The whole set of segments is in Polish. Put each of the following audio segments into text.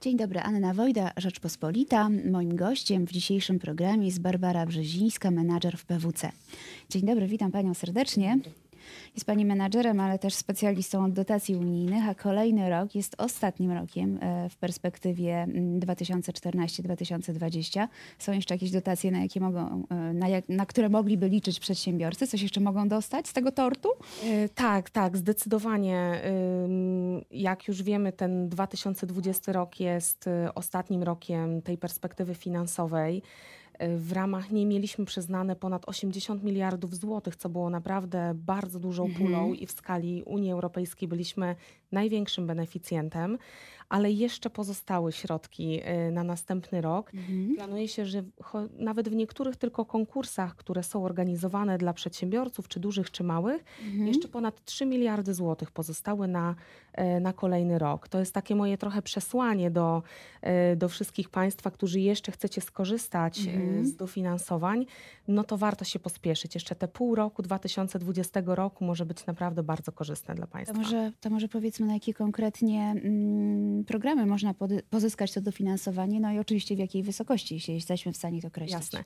Dzień dobry, Anna Wojda, Rzeczpospolita. Moim gościem w dzisiejszym programie jest Barbara Brzezińska, menadżer w PWC. Dzień dobry, witam Panią serdecznie. Jest Pani menadżerem, ale też specjalistą od dotacji unijnych, a kolejny rok jest ostatnim rokiem e, w perspektywie 2014-2020. Są jeszcze jakieś dotacje, na, jakie mogą, e, na, jak, na które mogliby liczyć przedsiębiorcy? Coś jeszcze mogą dostać z tego tortu? E, tak, tak, zdecydowanie. Jak już wiemy, ten 2020 rok jest ostatnim rokiem tej perspektywy finansowej. W ramach niej mieliśmy przyznane ponad 80 miliardów złotych, co było naprawdę bardzo dużą mhm. pulą i w skali Unii Europejskiej byliśmy największym beneficjentem, ale jeszcze pozostały środki y, na następny rok. Mhm. Planuje się, że nawet w niektórych tylko konkursach, które są organizowane dla przedsiębiorców, czy dużych, czy małych, mhm. jeszcze ponad 3 miliardy złotych pozostały na, y, na kolejny rok. To jest takie moje trochę przesłanie do, y, do wszystkich Państwa, którzy jeszcze chcecie skorzystać mhm. z dofinansowań, no to warto się pospieszyć. Jeszcze te pół roku 2020 roku może być naprawdę bardzo korzystne dla Państwa. To może, to może powiedz powiedzmy, na jakie konkretnie mm, programy można pozyskać to dofinansowanie, no i oczywiście w jakiej wysokości, jeśli jesteśmy w stanie to określić. Jasne.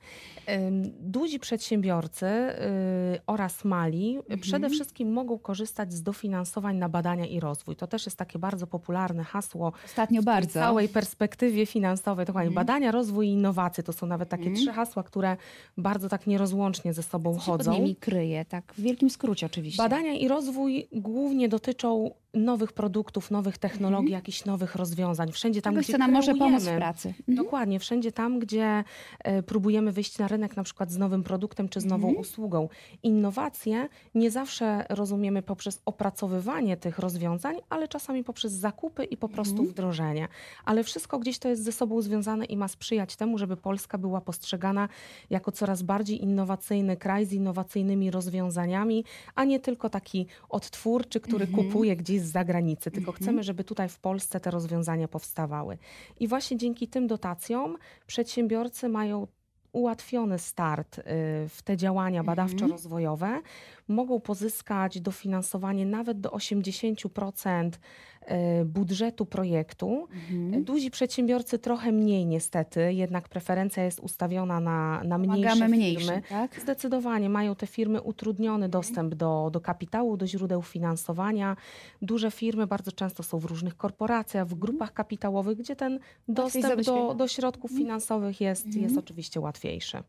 Duzi przedsiębiorcy y, oraz mali mhm. przede wszystkim mogą korzystać z dofinansowań na badania i rozwój. To też jest takie bardzo popularne hasło. Ostatnio w bardzo. W całej perspektywie finansowej. Dokładnie. Mhm. Badania, rozwój i innowacje to są nawet takie mhm. trzy hasła, które bardzo tak nierozłącznie ze sobą Co chodzą. Co pod nimi kryje, tak w wielkim skrócie oczywiście. Badania i rozwój głównie dotyczą nowych produktów, nowych technologii, mhm. jakichś nowych rozwiązań. Wszędzie tam, Czegoś, gdzie co nam może pomóc w pracy. Mhm. Dokładnie, wszędzie tam, gdzie e, próbujemy wyjść na rynek na przykład z nowym produktem czy z nową mhm. usługą. Innowacje nie zawsze rozumiemy poprzez opracowywanie tych rozwiązań, ale czasami poprzez zakupy i po prostu mhm. wdrożenie. Ale wszystko gdzieś to jest ze sobą związane i ma sprzyjać temu, żeby Polska była postrzegana jako coraz bardziej innowacyjny kraj z innowacyjnymi rozwiązaniami, a nie tylko taki odtwórczy, który mhm. kupuje gdzieś z zagranicy, tylko mhm. chcemy, żeby tutaj w Polsce te rozwiązania powstawały. I właśnie dzięki tym dotacjom przedsiębiorcy mają ułatwiony start y, w te działania mhm. badawczo-rozwojowe, mogą pozyskać dofinansowanie nawet do 80% y, budżetu projektu. Mhm. Duzi przedsiębiorcy trochę mniej niestety, jednak preferencja jest ustawiona na, na mniejsze firmy. Tak? Zdecydowanie mają te firmy utrudniony dostęp do, do kapitału, do źródeł finansowania. Duże firmy bardzo często są w różnych korporacjach, w grupach kapitałowych, gdzie ten dostęp do, do środków mhm. finansowych jest, jest mhm. oczywiście łatwiejszy.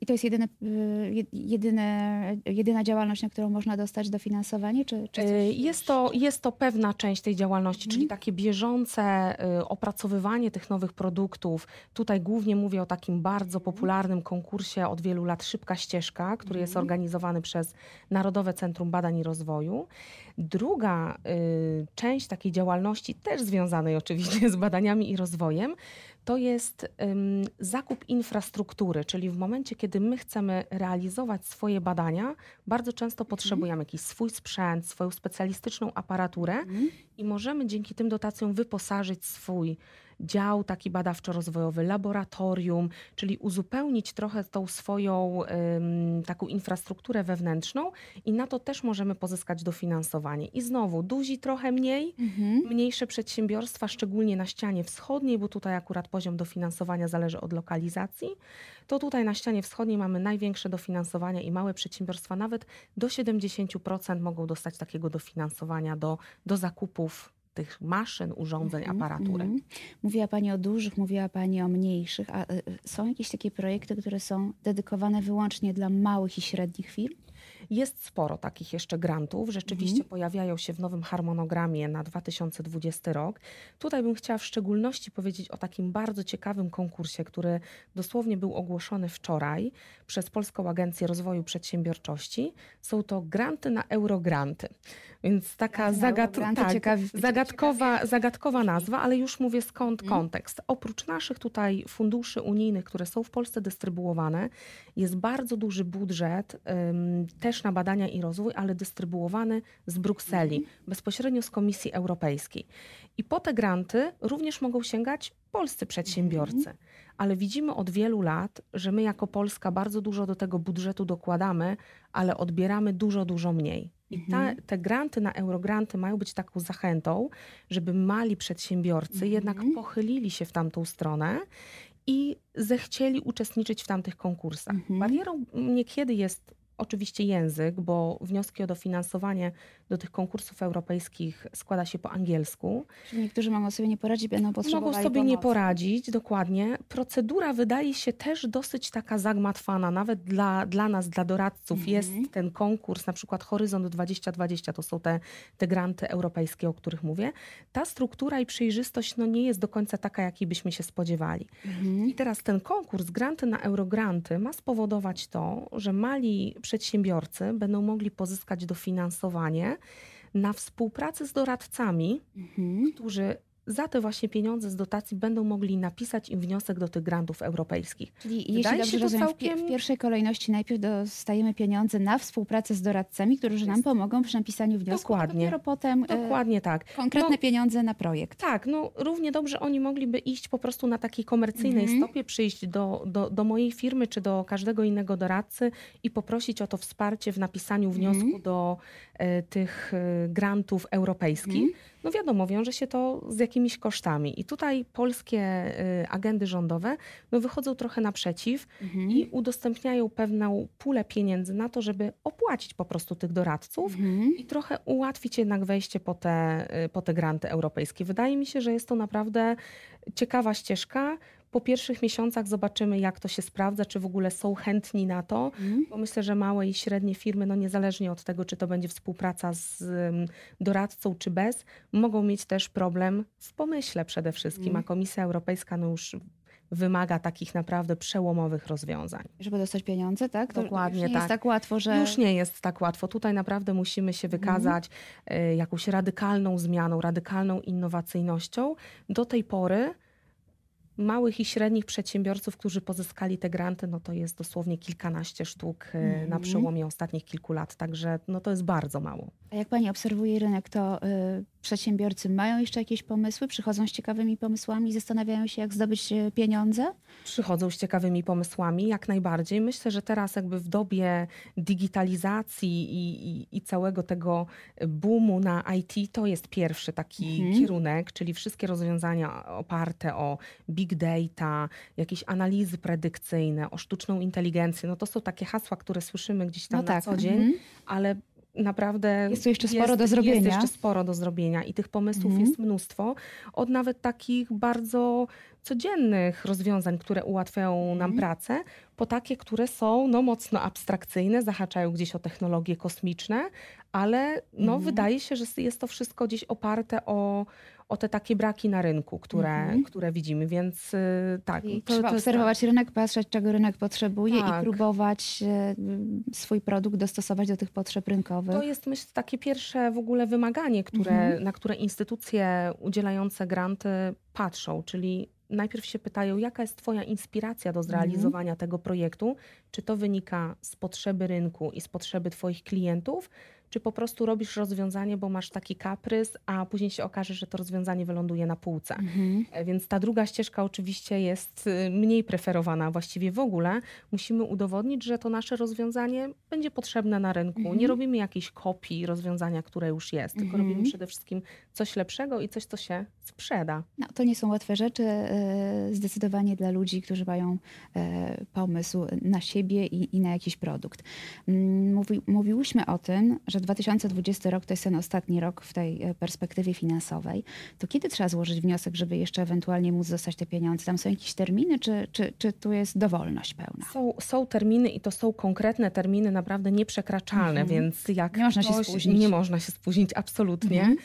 I to jest jedyne, y, jedyne, jedyna działalność, na którą można dostać dofinansowanie? Czy, czy y, jest, to, jest to pewna część tej działalności, mhm. czyli takie bieżące y, opracowywanie tych nowych produktów. Tutaj głównie mówię o takim bardzo popularnym konkursie od wielu lat Szybka Ścieżka, który mhm. jest organizowany przez Narodowe Centrum Badań i Rozwoju. Druga y, część takiej działalności, też związanej oczywiście z badaniami i rozwojem, to jest y, zakup infrastruktury, czyli w momencie, kiedy my chcemy realizować swoje badania, bardzo często mhm. potrzebujemy jakiś swój sprzęt, swoją specjalistyczną aparaturę mhm. i możemy dzięki tym dotacjom wyposażyć swój dział taki badawczo-rozwojowy, laboratorium, czyli uzupełnić trochę tą swoją taką infrastrukturę wewnętrzną i na to też możemy pozyskać dofinansowanie. I znowu, duzi trochę mniej, mhm. mniejsze przedsiębiorstwa, szczególnie na ścianie wschodniej, bo tutaj akurat poziom dofinansowania zależy od lokalizacji, to tutaj na ścianie wschodniej mamy największe dofinansowania i małe przedsiębiorstwa nawet do 70% mogą dostać takiego dofinansowania do, do zakupów tych maszyn, urządzeń, mm -hmm, aparatury. Mm -hmm. Mówiła Pani o dużych, mówiła Pani o mniejszych, a y, są jakieś takie projekty, które są dedykowane wyłącznie dla małych i średnich firm? Jest sporo takich jeszcze grantów. Rzeczywiście mhm. pojawiają się w nowym harmonogramie na 2020 rok. Tutaj bym chciała w szczególności powiedzieć o takim bardzo ciekawym konkursie, który dosłownie był ogłoszony wczoraj przez Polską Agencję Rozwoju Przedsiębiorczości. Są to granty na eurogranty. Więc taka zagad tak, ciekawi, zagadkowa, ciekawi. zagadkowa nazwa, ale już mówię skąd mhm. kontekst. Oprócz naszych tutaj funduszy unijnych, które są w Polsce dystrybuowane, jest bardzo duży budżet um, też na badania i rozwój, ale dystrybuowany z Brukseli, mhm. bezpośrednio z Komisji Europejskiej. I po te granty również mogą sięgać polscy przedsiębiorcy. Mhm. Ale widzimy od wielu lat, że my jako Polska bardzo dużo do tego budżetu dokładamy, ale odbieramy dużo, dużo mniej. I ta, te granty na eurogranty mają być taką zachętą, żeby mali przedsiębiorcy jednak pochylili się w tamtą stronę i zechcieli uczestniczyć w tamtych konkursach. Barierą niekiedy jest oczywiście język, bo wnioski o dofinansowanie do tych konkursów europejskich składa się po angielsku. Czyli niektórzy mogą sobie nie poradzić, będą potrzebowali Mogą sobie pomocy. nie poradzić, dokładnie. Procedura wydaje się też dosyć taka zagmatwana, nawet dla, dla nas, dla doradców. Mhm. Jest ten konkurs, na przykład Horyzont 2020, to są te, te granty europejskie, o których mówię. Ta struktura i przejrzystość no, nie jest do końca taka, jakiej byśmy się spodziewali. Mhm. I teraz ten konkurs, granty na eurogranty, ma spowodować to, że mali przedsiębiorcy będą mogli pozyskać dofinansowanie na współpracę z doradcami, Mhm. którzy za te właśnie pieniądze z dotacji będą mogli napisać im wniosek do tych grantów europejskich. Czyli Wydaje jeśli dobrze to rozumiem, całkiem- w pierwszej kolejności najpierw dostajemy pieniądze na współpracę z doradcami, którzy nam pomogą przy napisaniu wniosku, a Dokładnie. dopiero potem e, Dokładnie tak. konkretne No, pieniądze na projekt. Tak, no równie dobrze oni mogliby iść po prostu na takiej komercyjnej Mhm. stopie, przyjść do, do, do mojej firmy czy do każdego innego doradcy i poprosić o to wsparcie w napisaniu wniosku Mhm. do e, tych e, grantów europejskich. Mhm. No wiadomo, wiąże się to z jakimiś kosztami. I tutaj polskie e, agendy rządowe no, wychodzą trochę naprzeciw Mhm. i udostępniają pewną pulę pieniędzy na to, żeby opłacić po prostu tych doradców Mhm. i trochę ułatwić jednak wejście po te, y, po te granty europejskie. Wydaje mi się, że jest to naprawdę ciekawa ścieżka. Po pierwszych miesiącach zobaczymy, jak to się sprawdza, czy w ogóle są chętni na to, Mhm. bo myślę, że małe i średnie firmy, no niezależnie od tego, czy to będzie współpraca z ym, doradcą, czy bez, mogą mieć też problem w pomyśle przede wszystkim, Mhm. a Komisja Europejska no już wymaga takich naprawdę przełomowych rozwiązań. Żeby dostać pieniądze, tak? To Dokładnie już nie jest tak. tak łatwo, że... Już nie jest tak łatwo. Tutaj naprawdę musimy się wykazać y, jakąś radykalną zmianą, radykalną innowacyjnością. Do tej pory małych i średnich przedsiębiorców, którzy pozyskali te granty, no to jest dosłownie kilkanaście sztuk y, na Mhm. przełomie ostatnich kilku lat. Także no to jest bardzo mało. A jak pani obserwuje rynek, to y, przedsiębiorcy mają jeszcze jakieś pomysły, przychodzą z ciekawymi pomysłami, zastanawiają się, jak zdobyć y, pieniądze? przychodzą z ciekawymi pomysłami, jak najbardziej. Myślę, że teraz jakby w dobie digitalizacji i, i, i całego tego boomu na IT to jest pierwszy taki Mhm. kierunek, czyli wszystkie rozwiązania oparte o big data, jakieś analizy predykcyjne, o sztuczną inteligencję. No to są takie hasła, które słyszymy gdzieś tam no na tak. co dzień, mhm. ale naprawdę Jest tu jeszcze sporo do zrobienia. Jest jeszcze sporo do zrobienia i tych pomysłów Mhm. jest mnóstwo. Od nawet takich bardzo codziennych rozwiązań, które ułatwiają nam Mhm. pracę, po takie, które są no, mocno abstrakcyjne, zahaczają gdzieś o technologie kosmiczne, ale no, Mhm. wydaje się, że jest to wszystko gdzieś oparte o, o te takie braki na rynku, które, Mhm. które widzimy, więc y, tak. I to- trzeba to obserwować rynek, patrzeć, czego rynek potrzebuje Tak. i próbować y, swój produkt dostosować do tych potrzeb rynkowych. To jest myślę takie pierwsze w ogóle wymaganie, które, Mhm. na które instytucje udzielające granty patrzą, czyli najpierw się pytają, jaka jest Twoja inspiracja do zrealizowania tego projektu, czy to wynika z potrzeby rynku i z potrzeby Twoich klientów, czy po prostu robisz rozwiązanie, bo masz taki kaprys, a później się okaże, że to rozwiązanie wyląduje na półce. Mhm. E, Więc ta druga ścieżka oczywiście jest y, mniej preferowana właściwie w ogóle. Musimy udowodnić, że to nasze rozwiązanie będzie potrzebne na rynku. Mhm. Nie robimy jakiejś kopii rozwiązania, które już jest, tylko Mhm. robimy przede wszystkim coś lepszego i coś, co się sprzeda. No, to nie są łatwe rzeczy, e, zdecydowanie dla ludzi, którzy mają e, pomysł na siebie i, i na jakiś produkt. Mm, Mówi, mówiłyśmy o tym, że 2020 rok to jest ten ostatni rok w tej e, perspektywie finansowej. To kiedy trzeba złożyć wniosek, żeby jeszcze ewentualnie móc dostać te pieniądze? Tam są jakieś terminy, czy, czy, czy tu jest dowolność pełna? Są, są terminy i to są konkretne terminy, naprawdę nieprzekraczalne, Mhm. więc jak Nie można się ktoś- spóźnić. Nie można się spóźnić, absolutnie. Mhm.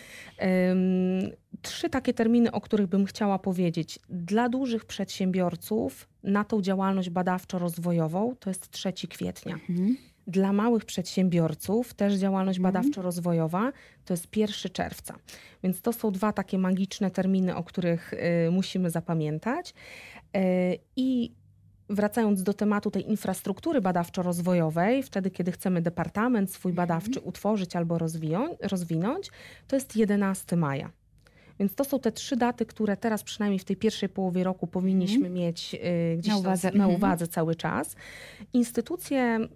Ym, Trzy takie terminy, o których bym chciała powiedzieć. Dla dużych przedsiębiorców na tą działalność badawczo-rozwojową to jest 3 kwietnia. Mhm. Dla małych przedsiębiorców też działalność Mhm. badawczo-rozwojowa to jest 1 czerwca. Więc to są dwa takie magiczne terminy, o których y, musimy zapamiętać. Y, I wracając do tematu tej infrastruktury badawczo-rozwojowej, wtedy kiedy chcemy departament swój Mhm. badawczy utworzyć albo rozwiją- rozwinąć, to jest 11 maja. Więc to są te trzy daty, które teraz przynajmniej w tej pierwszej połowie roku powinniśmy mieć y, gdzieś Na uwadze. na Mhm. uwadze cały czas. Instytucje mm,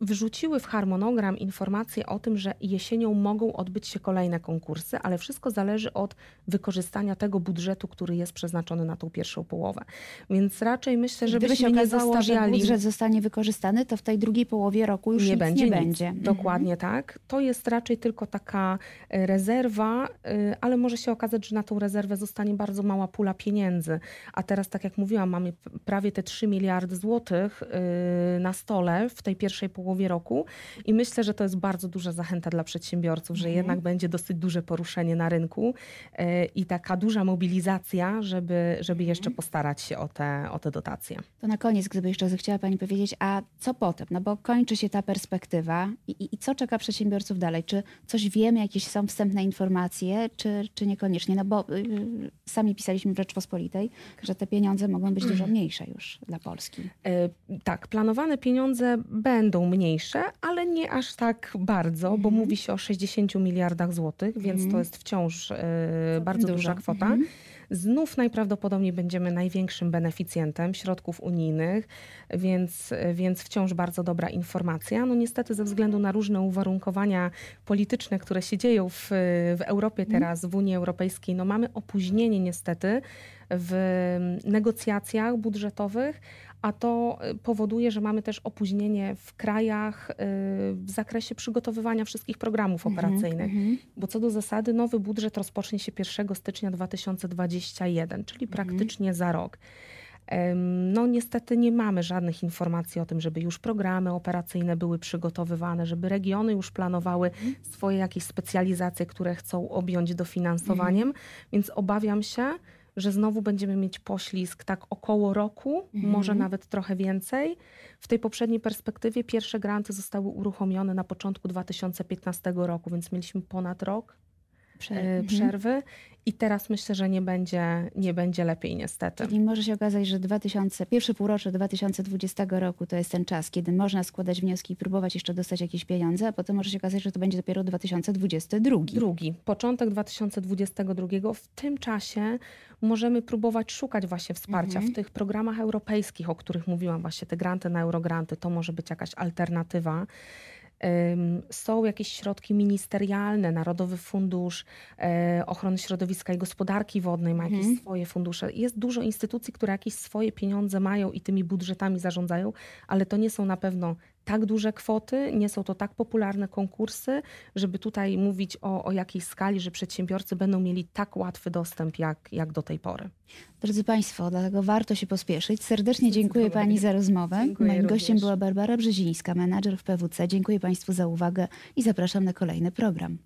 wrzuciły w harmonogram informację o tym, że jesienią mogą odbyć się kolejne konkursy, ale wszystko zależy od wykorzystania tego budżetu, który jest przeznaczony na tą pierwszą połowę. Więc raczej myślę, Gdyby się nie okazało, że budżet zostanie wykorzystany, to w tej drugiej połowie roku już nie będzie. nie nic. będzie. Mhm. Dokładnie tak. To jest raczej tylko taka e, rezerwa, e, ale może się okazać, że na tą rezerwę zostanie bardzo mała pula pieniędzy. A teraz, tak jak mówiłam, mamy prawie te 3 miliardy złotych e, na stole w tej pierwszej połowie roku i myślę, że to jest bardzo duża zachęta dla przedsiębiorców, że Mhm. jednak będzie dosyć duże poruszenie na rynku e, i taka duża mobilizacja, żeby, żeby jeszcze Mhm. postarać się o te, o te dotacje. To na koniec, gdyby jeszcze zechciała Pani powiedzieć, a co potem? No bo kończy się ta perspektywa i, i, i co czeka przedsiębiorców dalej? Czy coś wiemy, jakieś są wstępne informacje, czy, czy niekoniecznie? No bo y, sami pisaliśmy w Rzeczpospolitej, że te pieniądze mogą być dużo mniejsze już dla Polski. E, Tak, planowane pieniądze będą mniejsze, ale nie aż tak bardzo, bo Mhm. mówi się o 60 miliardach złotych, więc to Mhm. jest wciąż e, bardzo duża kwota. Mhm. Znów najprawdopodobniej będziemy największym beneficjentem środków unijnych, więc, więc wciąż bardzo dobra informacja. No niestety ze względu na różne uwarunkowania polityczne, które się dzieją w, w Europie teraz, w Unii Europejskiej, no mamy opóźnienie niestety w negocjacjach budżetowych, a to y, powoduje, że mamy też opóźnienie w krajach y, w zakresie przygotowywania wszystkich programów operacyjnych. Mhm. Bo co do zasady nowy budżet rozpocznie się 1 stycznia 2021, czyli praktycznie za rok. No niestety nie mamy żadnych informacji o tym, żeby już programy operacyjne były przygotowywane, żeby regiony już planowały swoje jakieś specjalizacje, które chcą objąć dofinansowaniem, więc obawiam się, że znowu będziemy mieć poślizg tak około roku, Mhm. może nawet trochę więcej. W tej poprzedniej perspektywie pierwsze granty zostały uruchomione na początku 2015 roku, więc mieliśmy ponad rok Prze- mhm. przerwy i teraz myślę, że nie będzie, nie będzie lepiej niestety. Czyli może się okazać, że 2000, pierwsze półrocze 2020 roku to jest ten czas, kiedy można składać wnioski i próbować jeszcze dostać jakieś pieniądze, a potem może się okazać, że to będzie dopiero 2022. Drugi, początek 2022. W tym czasie możemy próbować szukać właśnie wsparcia Mhm. w tych programach europejskich, o których mówiłam, właśnie te granty na eurogranty, to może być jakaś alternatywa. Są jakieś środki ministerialne, Narodowy Fundusz e, Ochrony Środowiska i Gospodarki Wodnej ma jakieś Mhm. swoje fundusze. Jest dużo instytucji, które jakieś swoje pieniądze mają i tymi budżetami zarządzają, ale to nie są na pewno tak duże kwoty, nie są to tak popularne konkursy, żeby tutaj mówić o, o jakiejś skali, że przedsiębiorcy będą mieli tak łatwy dostęp jak, jak do tej pory. Drodzy Państwo, dlatego warto się pospieszyć. Serdecznie dziękuję. Pani za rozmowę. Dziękuję Moim również. gościem była Barbara Brzezińska, menadżer w PWC. Dziękuję Państwu za uwagę i zapraszam na kolejny program.